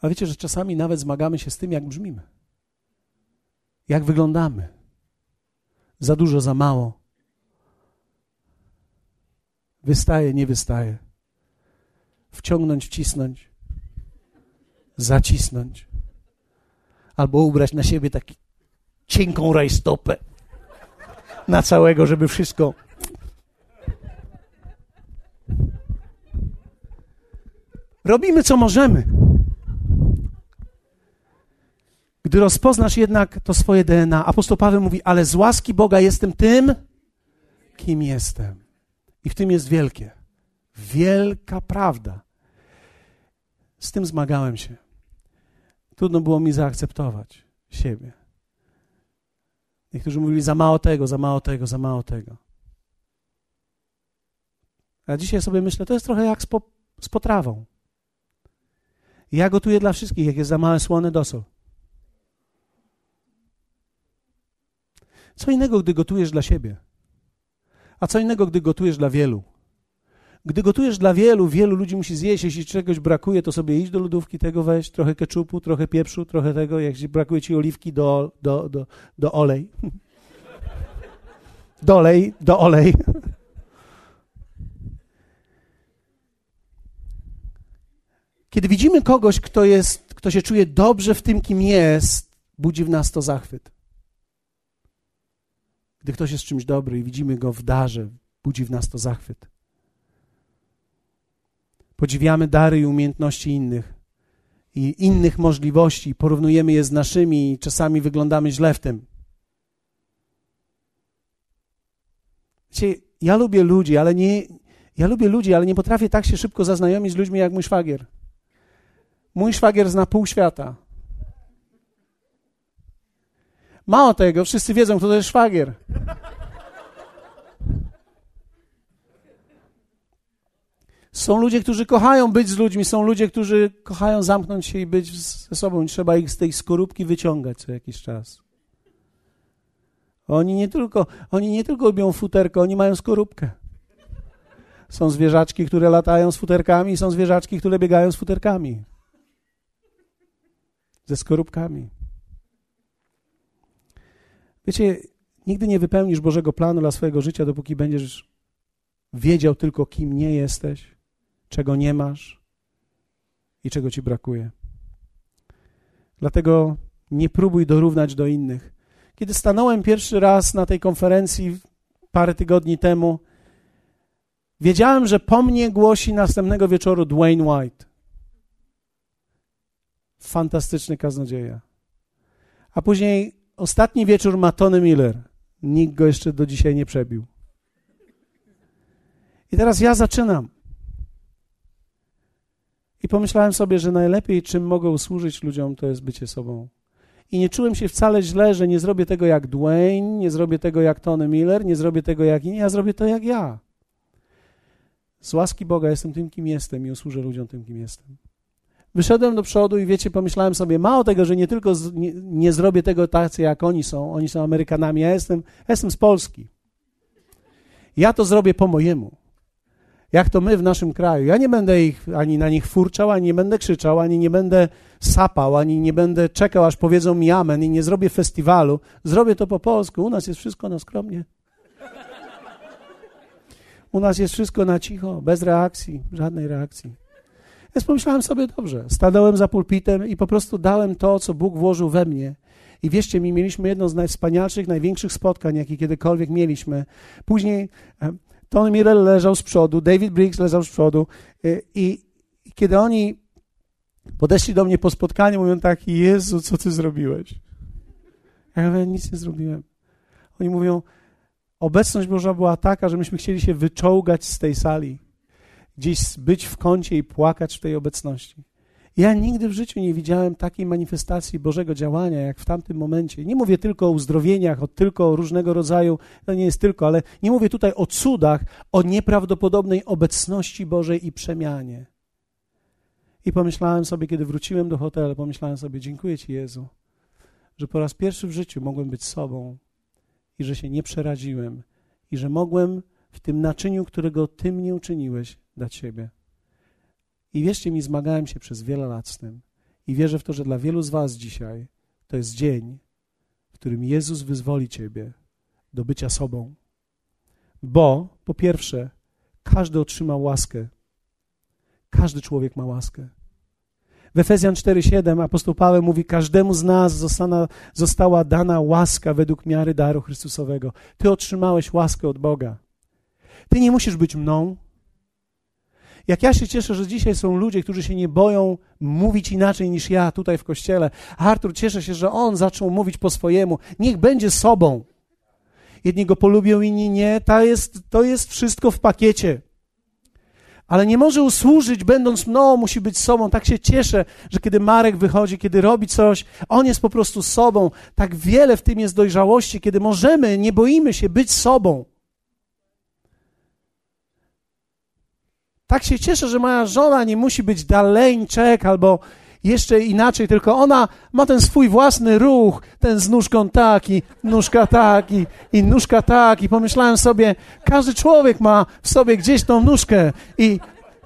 Ale wiecie, że czasami nawet zmagamy się z tym, jak brzmimy. Jak wyglądamy. Za dużo, za mało. Wystaje, nie wystaje. Wciągnąć, wcisnąć. Zacisnąć. Albo ubrać na siebie taki cienką rajstopę. Na całego, żeby wszystko Robimy, co możemy. Gdy rozpoznasz jednak to swoje DNA, apostoł Paweł mówi, ale z łaski Boga jestem tym, kim jestem. I w tym jest wielkie. Wielka prawda. Z tym zmagałem się. Trudno było mi zaakceptować siebie. Niektórzy mówili za mało tego, za mało tego, za mało tego. A dzisiaj sobie myślę, to jest trochę jak z, po, z potrawą. Ja gotuję dla wszystkich, jak jest za małe słone dosol. Co innego, gdy gotujesz dla siebie, a co innego, gdy gotujesz dla wielu. Gdy gotujesz dla wielu, wielu ludzi musi zjeść. Jeśli czegoś brakuje, to sobie idź do lodówki, tego weź, trochę keczupu, trochę pieprzu, trochę tego. Jak brakuje ci oliwki, do, do, do, do olej. Dolej, do olej. Kiedy widzimy kogoś, kto, jest, kto się czuje dobrze w tym, kim jest, budzi w nas to zachwyt. Gdy ktoś jest czymś dobry i widzimy go w darze, budzi w nas to zachwyt. Podziwiamy dary i umiejętności innych i innych możliwości, porównujemy je z naszymi i czasami wyglądamy źle w tym. Wiecie, ja lubię ludzi, ale nie, ja lubię ludzi, ale nie potrafię tak się szybko zaznajomić z ludźmi jak mój szwagier. Mój szwagier zna pół świata. Mało tego, wszyscy wiedzą, kto to jest szwagier. Są ludzie, którzy kochają być z ludźmi, są ludzie, którzy kochają zamknąć się i być ze sobą. Trzeba ich z tej skorupki wyciągać co jakiś czas. Oni nie tylko, oni nie tylko lubią futerko, oni mają skorupkę. Są zwierzaczki, które latają z futerkami, są zwierzaczki, które biegają z futerkami. Ze skorupkami. Wiecie, nigdy nie wypełnisz Bożego planu dla swojego życia, dopóki będziesz wiedział tylko, kim nie jesteś, czego nie masz i czego ci brakuje. Dlatego nie próbuj dorównać do innych. Kiedy stanąłem pierwszy raz na tej konferencji parę tygodni temu, wiedziałem, że po mnie głosi następnego wieczoru Dwayne White. Fantastyczny kaznodzieja. A później ostatni wieczór ma Tony Miller. Nikt go jeszcze do dzisiaj nie przebił. I teraz ja zaczynam. I pomyślałem sobie, że najlepiej, czym mogę usłużyć ludziom, to jest bycie sobą. I nie czułem się wcale źle, że nie zrobię tego jak Dwayne, nie zrobię tego jak Tony Miller, nie zrobię tego jak inni, ja zrobię to jak ja. Z łaski Boga jestem tym, kim jestem i usłużę ludziom tym, kim jestem. Wyszedłem do przodu i wiecie, pomyślałem sobie, mało tego, że nie tylko z, nie, nie, zrobię tego tacy, jak oni są, oni są Amerykanami, ja jestem, jestem z Polski. Ja to zrobię po mojemu jak to my w naszym kraju. Ja nie będę ich ani na nich furczał, ani nie będę krzyczał, ani nie będę sapał, ani nie będę czekał, aż powiedzą mi amen i nie zrobię festiwalu. Zrobię to po polsku. U nas jest wszystko na skromnie. U nas jest wszystko na cicho, bez reakcji, żadnej reakcji. Więc pomyślałem sobie, dobrze, stanąłem za pulpitem i po prostu dałem to, co Bóg włożył we mnie. I wierzcie mi, mieliśmy jedno z najwspanialszych, największych spotkań, jakie kiedykolwiek mieliśmy. Później Tony Mirel leżał z przodu, David Briggs leżał z przodu i, i kiedy oni podeszli do mnie po spotkaniu, mówią tak, Jezu, co ty zrobiłeś? Ja mówię, nic nie zrobiłem. Oni mówią, obecność Boża była taka, że myśmy chcieli się wyczołgać z tej sali, gdzieś być w kącie i płakać w tej obecności. Ja nigdy w życiu nie widziałem takiej manifestacji Bożego działania, jak w tamtym momencie. Nie mówię tylko o uzdrowieniach, o tylko o różnego rodzaju, to nie jest tylko, ale nie mówię tutaj o cudach, o nieprawdopodobnej obecności Bożej i przemianie. I pomyślałem sobie, kiedy wróciłem do hotelu, pomyślałem sobie, dziękuję Ci Jezu, że po raz pierwszy w życiu mogłem być sobą i że się nie przeraziłem i że mogłem w tym naczyniu, którego Ty mnie uczyniłeś, dać siebie. I wierzcie mi, zmagałem się przez wiele lat z tym. I wierzę w to, że dla wielu z Was dzisiaj to jest dzień, w którym Jezus wyzwoli Ciebie do bycia sobą. Bo, po pierwsze, każdy otrzyma łaskę. Każdy człowiek ma łaskę. W Efezjan 4,7 apostoł Paweł mówi: Każdemu z nas zostana, została dana łaska według miary daru Chrystusowego. Ty otrzymałeś łaskę od Boga. Ty nie musisz być mną, jak ja się cieszę, że dzisiaj są ludzie, którzy się nie boją mówić inaczej niż ja tutaj w kościele. Artur, cieszę się, że on zaczął mówić po swojemu. Niech będzie sobą. Jedni go polubią, inni nie. To jest, to jest wszystko w pakiecie. Ale nie może usłużyć, będąc mną, musi być sobą. Tak się cieszę, że kiedy Marek wychodzi, kiedy robi coś, on jest po prostu sobą. Tak wiele w tym jest dojrzałości, kiedy możemy, nie boimy się być sobą. Tak się cieszę, że moja żona nie musi być Daleńczek albo jeszcze inaczej, tylko ona ma ten swój własny ruch, ten z nóżką taki, nóżka taki i nóżka tak. I pomyślałem sobie, każdy człowiek ma w sobie gdzieś tą nóżkę i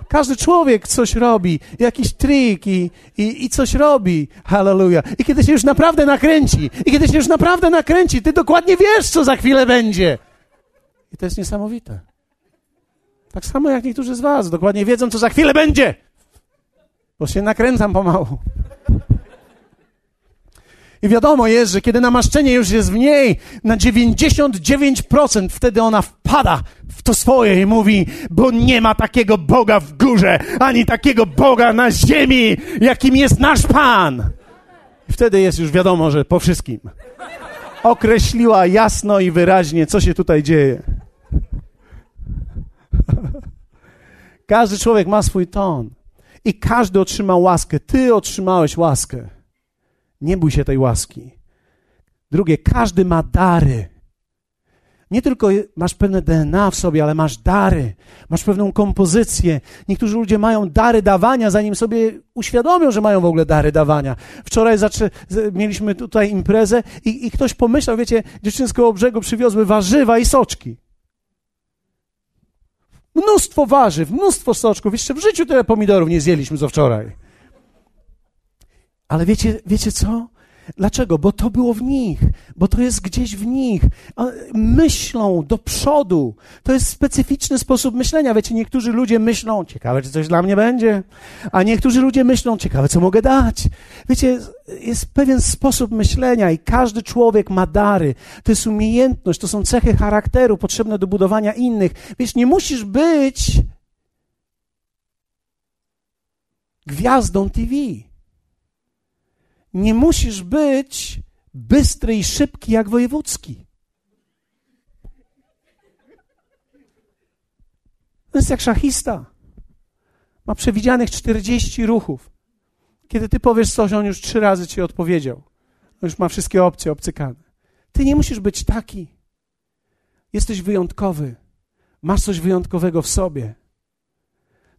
każdy człowiek coś robi, jakiś trik i, i, i coś robi. Hallelujah. I kiedy się już naprawdę nakręci, i kiedy się już naprawdę nakręci, ty dokładnie wiesz, co za chwilę będzie. I to jest niesamowite. Tak samo jak niektórzy z Was dokładnie wiedzą, co za chwilę będzie, bo się nakręcam pomału. I wiadomo jest, że kiedy namaszczenie już jest w niej na 99%, wtedy ona wpada w to swoje i mówi, bo nie ma takiego Boga w górze, ani takiego Boga na ziemi, jakim jest nasz Pan. I wtedy jest już wiadomo, że po wszystkim określiła jasno i wyraźnie, co się tutaj dzieje. Każdy człowiek ma swój ton. I każdy otrzymał łaskę. Ty otrzymałeś łaskę. Nie bój się tej łaski. Drugie, każdy ma dary. Nie tylko masz pewne DNA w sobie, ale masz dary, masz pewną kompozycję. Niektórzy ludzie mają dary dawania, zanim sobie uświadomią, że mają w ogóle dary dawania. Wczoraj zaczę, mieliśmy tutaj imprezę i, i ktoś pomyślał, wiecie, dziewczyny z koło brzegu przywiozły warzywa i soczki. Mnóstwo warzyw, mnóstwo soczków. Jeszcze w życiu tyle pomidorów nie zjedliśmy co wczoraj. Ale wiecie, wiecie co? Dlaczego? Bo to było w nich, bo to jest gdzieś w nich. Myślą do przodu. To jest specyficzny sposób myślenia. Wiecie, niektórzy ludzie myślą, ciekawe, czy coś dla mnie będzie, a niektórzy ludzie myślą, ciekawe, co mogę dać. Wiecie, jest pewien sposób myślenia i każdy człowiek ma dary. To jest umiejętność, to są cechy charakteru potrzebne do budowania innych. Wiesz, nie musisz być gwiazdą TV. Nie musisz być bystry i szybki jak wojewódzki. To jest jak szachista. Ma przewidzianych 40 ruchów. Kiedy ty powiesz coś, on już trzy razy ci odpowiedział. On już ma wszystkie opcje obcykane. Ty nie musisz być taki. Jesteś wyjątkowy. Masz coś wyjątkowego w sobie.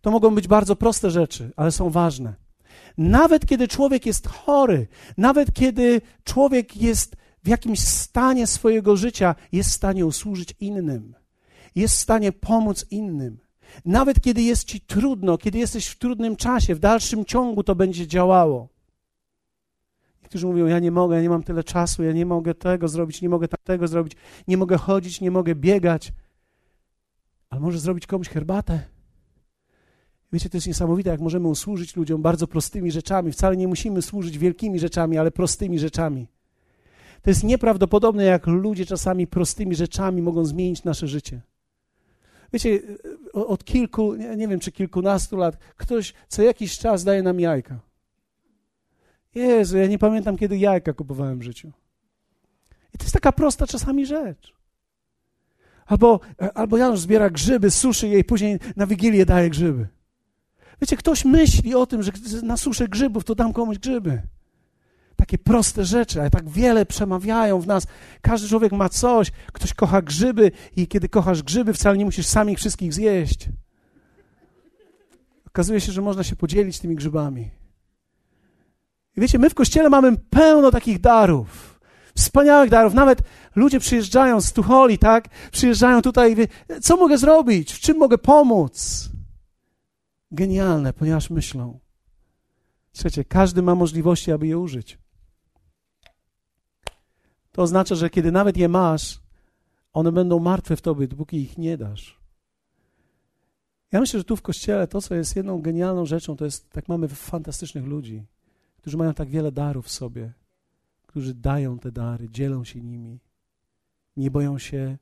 To mogą być bardzo proste rzeczy, ale są ważne. Nawet kiedy człowiek jest chory, nawet kiedy człowiek jest w jakimś stanie swojego życia, jest w stanie usłużyć innym, jest w stanie pomóc innym. Nawet kiedy jest ci trudno, kiedy jesteś w trudnym czasie, w dalszym ciągu to będzie działało. Niektórzy mówią: Ja nie mogę, ja nie mam tyle czasu, ja nie mogę tego zrobić, nie mogę tego zrobić, nie mogę chodzić, nie mogę biegać. Ale może zrobić komuś herbatę? Wiecie, to jest niesamowite, jak możemy usłużyć ludziom bardzo prostymi rzeczami. Wcale nie musimy służyć wielkimi rzeczami, ale prostymi rzeczami. To jest nieprawdopodobne, jak ludzie czasami prostymi rzeczami mogą zmienić nasze życie. Wiecie, od kilku, nie wiem czy kilkunastu lat, ktoś co jakiś czas daje nam jajka. Jezu, ja nie pamiętam, kiedy jajka kupowałem w życiu. I to jest taka prosta czasami rzecz. Albo, albo Janusz zbiera grzyby, suszy je i później na Wigilię daje grzyby. Wiecie, ktoś myśli o tym, że na suszę grzybów to dam komuś grzyby. Takie proste rzeczy, ale tak wiele przemawiają w nas. Każdy człowiek ma coś. Ktoś kocha grzyby i kiedy kochasz grzyby, wcale nie musisz sam ich wszystkich zjeść. Okazuje się, że można się podzielić tymi grzybami. I wiecie, my w kościele mamy pełno takich darów. Wspaniałych darów. Nawet ludzie przyjeżdżają z Tucholi, tak? Przyjeżdżają tutaj wie, co mogę zrobić? W czym mogę pomóc? Genialne, ponieważ myślą. Trzecie, każdy ma możliwości, aby je użyć. To oznacza, że kiedy nawet je masz, one będą martwe w tobie, dopóki ich nie dasz. Ja myślę, że tu w kościele to, co jest jedną genialną rzeczą, to jest, tak mamy fantastycznych ludzi, którzy mają tak wiele darów w sobie, którzy dają te dary, dzielą się nimi, nie boją się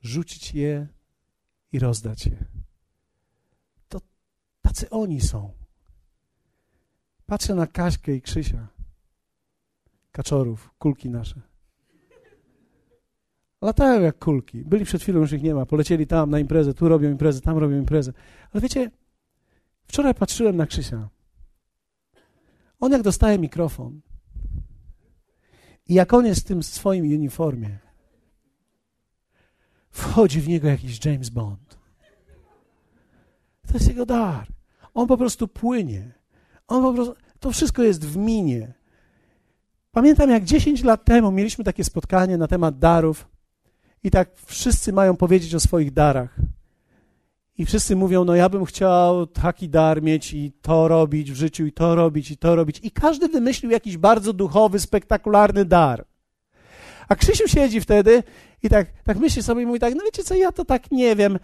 rzucić je i rozdać je. Tacy oni są. Patrzę na Kaśkę i Krzysia. Kaczorów, kulki nasze. Latają jak kulki. Byli przed chwilą, już ich nie ma. Polecieli tam na imprezę, tu robią imprezę, tam robią imprezę. Ale wiecie, wczoraj patrzyłem na Krzysia. On jak dostaje mikrofon i jak on jest w tym swoim uniformie, wchodzi w niego jakiś James Bond. To jest jego dar. On po prostu płynie. On po prostu, to wszystko jest w minie. Pamiętam, jak 10 lat temu mieliśmy takie spotkanie na temat darów i tak wszyscy mają powiedzieć o swoich darach. I wszyscy mówią, no ja bym chciał taki dar mieć i to robić w życiu, i to robić, i to robić. I każdy wymyślił jakiś bardzo duchowy, spektakularny dar. A Krzysiu siedzi wtedy i tak, tak myśli sobie i mówi tak, no wiecie co, ja to tak nie wiem.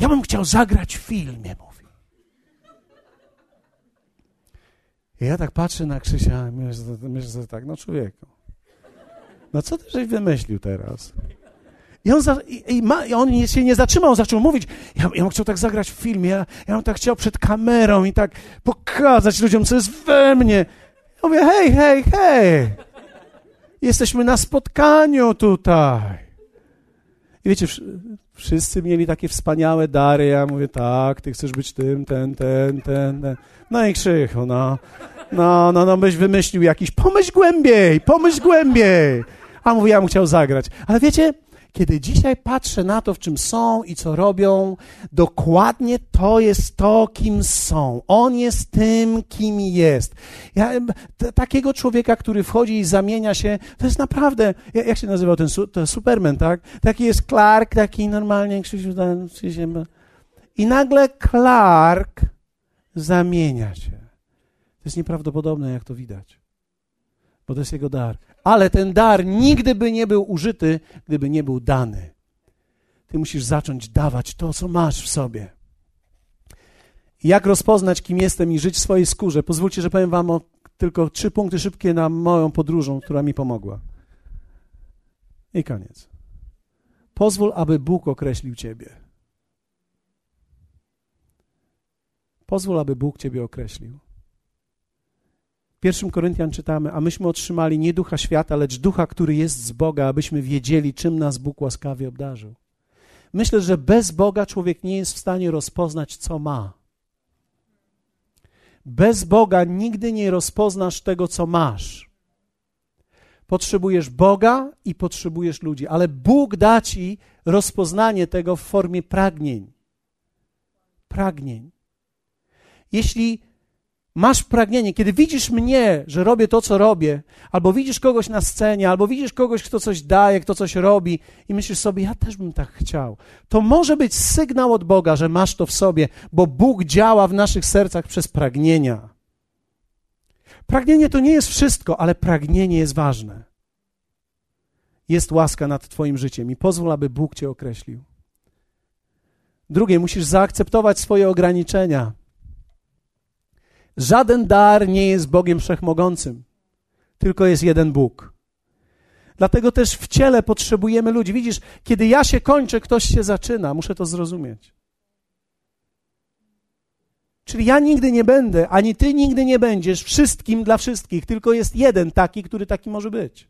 Ja bym chciał zagrać w filmie, mówi. I ja tak patrzę na Krzysia myślę, myślę tak, no człowieku, no co ty żeś wymyślił teraz? I on, za, i, i, ma, i on się nie zatrzymał, zaczął mówić, ja, ja bym chciał tak zagrać w filmie, ja, ja bym tak chciał przed kamerą i tak pokazać ludziom, co jest we mnie. Ja mówię, hej, hej, hej, jesteśmy na spotkaniu tutaj. I wiecie, wszyscy mieli takie wspaniałe dary. Ja mówię, tak, ty chcesz być tym, ten, ten, ten. ten. No i krzychu, no. No, no, no, byś wymyślił jakiś, pomyśl głębiej, pomyśl głębiej. A mówię, ja bym chciał zagrać. Ale wiecie, kiedy dzisiaj patrzę na to, w czym są i co robią, dokładnie to jest to, kim są. On jest tym, kim jest. Ja, t- takiego człowieka, który wchodzi i zamienia się, to jest naprawdę, jak się nazywał ten su- to Superman, tak? Taki jest Clark, taki normalnie, i nagle Clark zamienia się. To jest nieprawdopodobne, jak to widać, bo to jest jego dar ale ten dar nigdy by nie był użyty, gdyby nie był dany. Ty musisz zacząć dawać to, co masz w sobie. Jak rozpoznać, kim jestem i żyć w swojej skórze? Pozwólcie, że powiem Wam o tylko trzy punkty szybkie na moją podróżą, która mi pomogła. I koniec. Pozwól, aby Bóg określił Ciebie. Pozwól, aby Bóg Ciebie określił. W pierwszym Koryntian czytamy, a myśmy otrzymali nie ducha świata, lecz ducha, który jest z Boga, abyśmy wiedzieli, czym nas Bóg łaskawie obdarzył. Myślę, że bez Boga człowiek nie jest w stanie rozpoznać, co ma. Bez Boga nigdy nie rozpoznasz tego, co masz. Potrzebujesz Boga i potrzebujesz ludzi, ale Bóg da ci rozpoznanie tego w formie pragnień. Pragnień. Jeśli masz pragnienie, kiedy widzisz mnie, że robię to, co robię, albo widzisz kogoś na scenie, albo widzisz kogoś, kto coś daje, kto coś robi i myślisz sobie, ja też bym tak chciał, to może być sygnał od Boga, że masz to w sobie, bo Bóg działa w naszych sercach przez pragnienia. Pragnienie to nie jest wszystko, ale pragnienie jest ważne. Jest łaska nad Twoim życiem i pozwól, aby Bóg Cię określił. Drugie, musisz zaakceptować swoje ograniczenia. Żaden dar nie jest Bogiem wszechmogącym, tylko jest jeden Bóg. Dlatego też w ciele potrzebujemy ludzi. Widzisz, kiedy ja się kończę, ktoś się zaczyna. Muszę to zrozumieć. Czyli ja nigdy nie będę, ani ty nigdy nie będziesz wszystkim dla wszystkich, tylko jest jeden taki, który taki może być.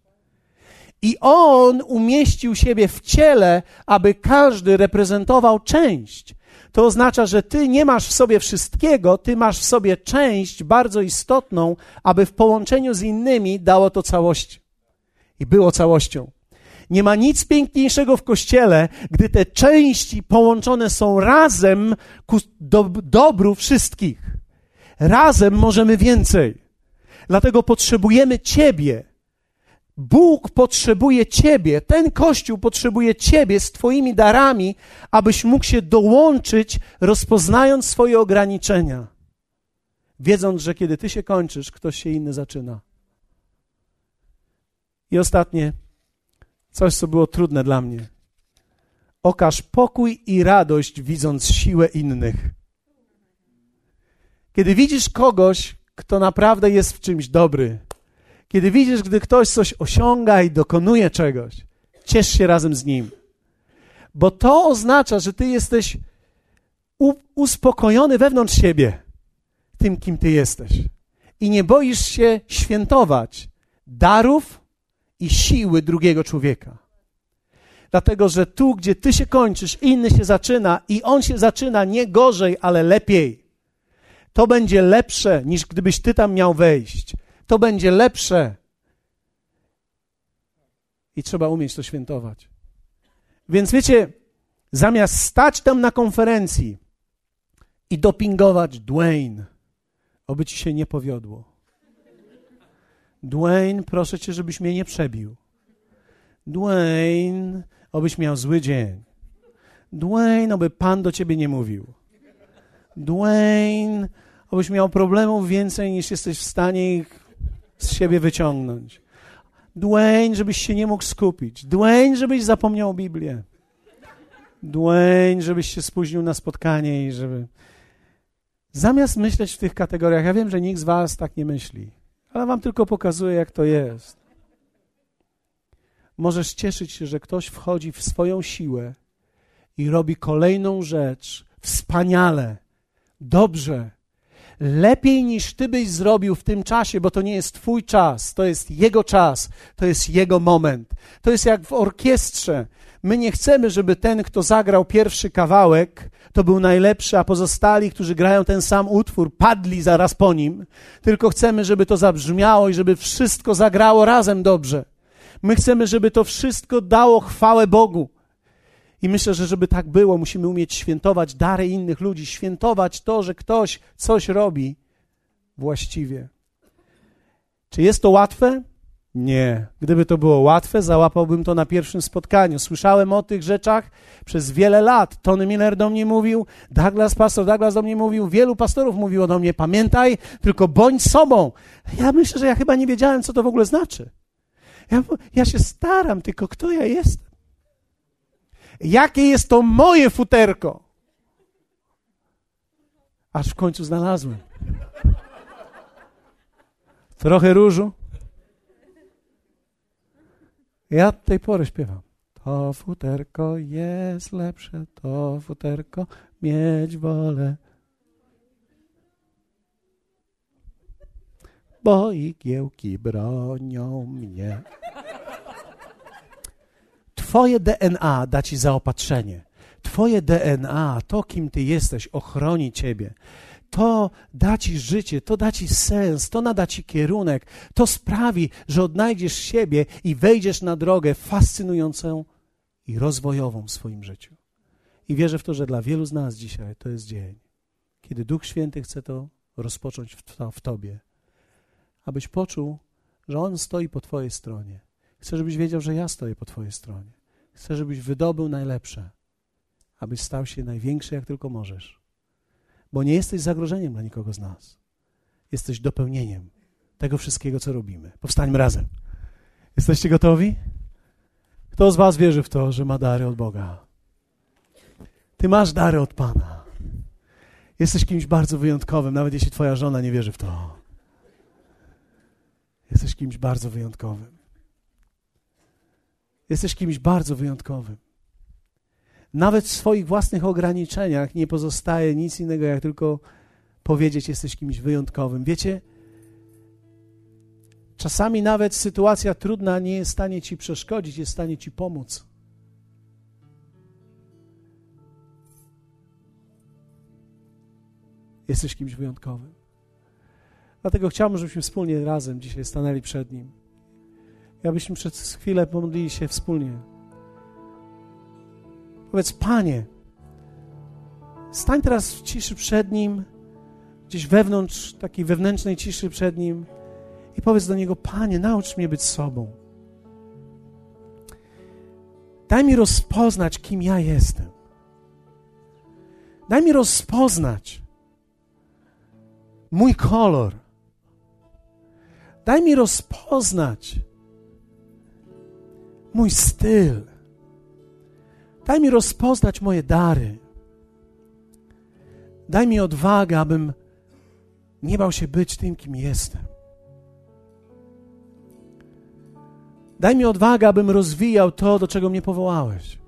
I on umieścił siebie w ciele, aby każdy reprezentował część. To oznacza, że ty nie masz w sobie wszystkiego, ty masz w sobie część bardzo istotną, aby w połączeniu z innymi dało to całość. I było całością. Nie ma nic piękniejszego w kościele, gdy te części połączone są razem ku do, dobru wszystkich. Razem możemy więcej. Dlatego potrzebujemy Ciebie, Bóg potrzebuje Ciebie, ten Kościół potrzebuje Ciebie z Twoimi darami, abyś mógł się dołączyć, rozpoznając swoje ograniczenia, wiedząc, że kiedy Ty się kończysz, ktoś się inny zaczyna. I ostatnie, coś, co było trudne dla mnie. Okaż pokój i radość, widząc siłę innych. Kiedy widzisz kogoś, kto naprawdę jest w czymś dobry, kiedy widzisz, gdy ktoś coś osiąga i dokonuje czegoś, ciesz się razem z nim. Bo to oznacza, że ty jesteś uspokojony wewnątrz siebie tym, kim ty jesteś. I nie boisz się świętować darów i siły drugiego człowieka. Dlatego, że tu, gdzie ty się kończysz, inny się zaczyna i on się zaczyna nie gorzej, ale lepiej. To będzie lepsze, niż gdybyś ty tam miał wejść to będzie lepsze. I trzeba umieć to świętować. Więc wiecie, zamiast stać tam na konferencji i dopingować Dwayne, oby ci się nie powiodło. Dwayne, proszę cię, żebyś mnie nie przebił. Dwayne, obyś miał zły dzień. Dwayne, oby Pan do ciebie nie mówił. Dwayne, obyś miał problemów więcej niż jesteś w stanie ich z siebie wyciągnąć. Dwayne, żebyś się nie mógł skupić. Dwayne, żebyś zapomniał Biblię. Dwayne, żebyś się spóźnił na spotkanie i żeby. Zamiast myśleć w tych kategoriach, ja wiem, że nikt z Was tak nie myśli, ale Wam tylko pokazuję, jak to jest. Możesz cieszyć się, że ktoś wchodzi w swoją siłę i robi kolejną rzecz wspaniale, dobrze, lepiej niż ty byś zrobił w tym czasie, bo to nie jest twój czas, to jest jego czas, to jest jego moment. To jest jak w orkiestrze. My nie chcemy, żeby ten, kto zagrał pierwszy kawałek, to był najlepszy, a pozostali, którzy grają ten sam utwór, padli zaraz po nim. Tylko chcemy, żeby to zabrzmiało i żeby wszystko zagrało razem dobrze. My chcemy, żeby to wszystko dało chwałę Bogu. I myślę, że żeby tak było, musimy umieć świętować dary innych ludzi, świętować to, że ktoś coś robi właściwie. Czy jest to łatwe? Nie. Gdyby to było łatwe, załapałbym to na pierwszym spotkaniu. Słyszałem o tych rzeczach przez wiele lat. Tony Miller do mnie mówił, Douglas, pastor Douglas do mnie mówił, wielu pastorów mówiło do mnie, pamiętaj, tylko bądź sobą. Ja myślę, że ja chyba nie wiedziałem, co to w ogóle znaczy. Ja, ja się staram, tylko kto ja jestem? Jakie jest to moje futerko? Aż w końcu znalazłem. Trochę różu. Ja do tej pory śpiewam. To futerko jest lepsze, to futerko mieć wolę. Bo igiełki bronią mnie. Twoje DNA da ci zaopatrzenie. Twoje DNA, to kim ty jesteś, ochroni ciebie. To da ci życie, to da ci sens, to nada ci kierunek, to sprawi, że odnajdziesz siebie i wejdziesz na drogę fascynującą i rozwojową w swoim życiu. I wierzę w to, że dla wielu z nas dzisiaj to jest dzień, kiedy Duch Święty chce to rozpocząć w, to, w Tobie, abyś poczuł, że On stoi po Twojej stronie. Chcę, żebyś wiedział, że ja stoję po Twojej stronie. Chcę, żebyś wydobył najlepsze, abyś stał się największy, jak tylko możesz. Bo nie jesteś zagrożeniem dla nikogo z nas. Jesteś dopełnieniem tego wszystkiego, co robimy. Powstańmy razem. Jesteście gotowi? Kto z Was wierzy w to, że ma dary od Boga? Ty masz dary od Pana. Jesteś kimś bardzo wyjątkowym, nawet jeśli Twoja żona nie wierzy w to. Jesteś kimś bardzo wyjątkowym. Jesteś kimś bardzo wyjątkowym. Nawet w swoich własnych ograniczeniach nie pozostaje nic innego, jak tylko powiedzieć: Jesteś kimś wyjątkowym. Wiecie, czasami nawet sytuacja trudna nie jest w stanie ci przeszkodzić, jest w stanie ci pomóc. Jesteś kimś wyjątkowym. Dlatego chciałbym, żebyśmy wspólnie razem dzisiaj stanęli przed Nim. Abyśmy przez chwilę pomodlili się wspólnie. Powiedz, Panie, stań teraz w ciszy przed Nim, gdzieś wewnątrz, takiej wewnętrznej ciszy przed Nim i powiedz do Niego, Panie, naucz mnie być sobą. Daj mi rozpoznać, kim ja jestem. Daj mi rozpoznać mój kolor. Daj mi rozpoznać mój styl. Daj mi rozpoznać moje dary. Daj mi odwagę, abym nie bał się być tym, kim jestem. Daj mi odwagę, abym rozwijał to, do czego mnie powołałeś.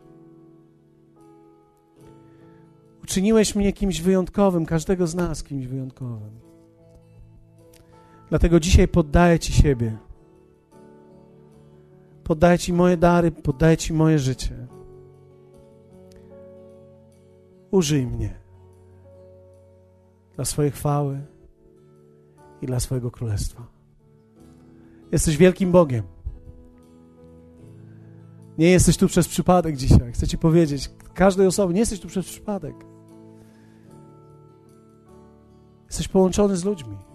Uczyniłeś mnie kimś wyjątkowym, każdego z nas kimś wyjątkowym. Dlatego dzisiaj poddaję Ci siebie. Poddaję Ci moje dary, poddaję Ci moje życie. Użyj mnie dla swojej chwały i dla swojego królestwa. Jesteś wielkim Bogiem. Nie jesteś tu przez przypadek dzisiaj. Chcę Ci powiedzieć, każdej osobie, nie jesteś tu przez przypadek. Jesteś połączony z ludźmi.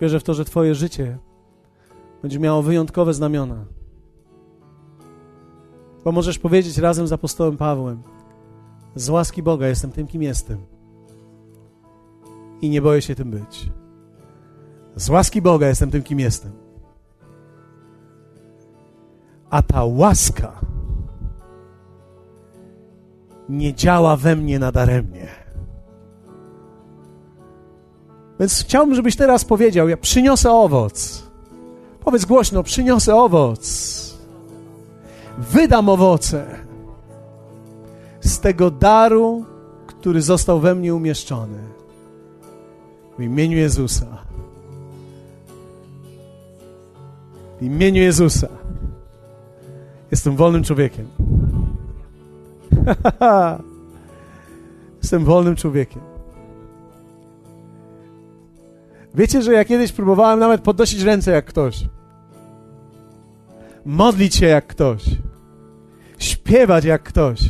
Wierzę w to, że Twoje życie będzie miało wyjątkowe znamiona. Bo możesz powiedzieć razem z apostołem Pawłem: Z łaski Boga jestem tym, kim jestem. I nie boję się tym być. Z łaski Boga jestem tym, kim jestem. A ta łaska nie działa we mnie nadaremnie. Więc chciałbym, żebyś teraz powiedział: Ja przyniosę owoc. Powiedz głośno: przyniosę owoc. Wydam owoce z tego daru, który został we mnie umieszczony. W imieniu Jezusa. W imieniu Jezusa. Jestem wolnym człowiekiem. Jestem wolnym człowiekiem. Wiecie, że ja kiedyś próbowałem nawet podnosić ręce jak ktoś. Modlić się jak ktoś. Śpiewać jak ktoś.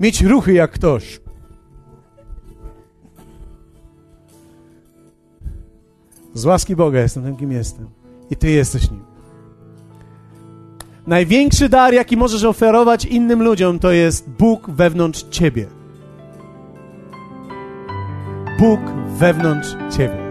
Mieć ruchy jak ktoś. Z łaski Boga jestem tym, kim jestem. I Ty jesteś nim. Największy dar, jaki możesz oferować innym ludziom, to jest Bóg wewnątrz Ciebie. Bóg wewnątrz Ciebie.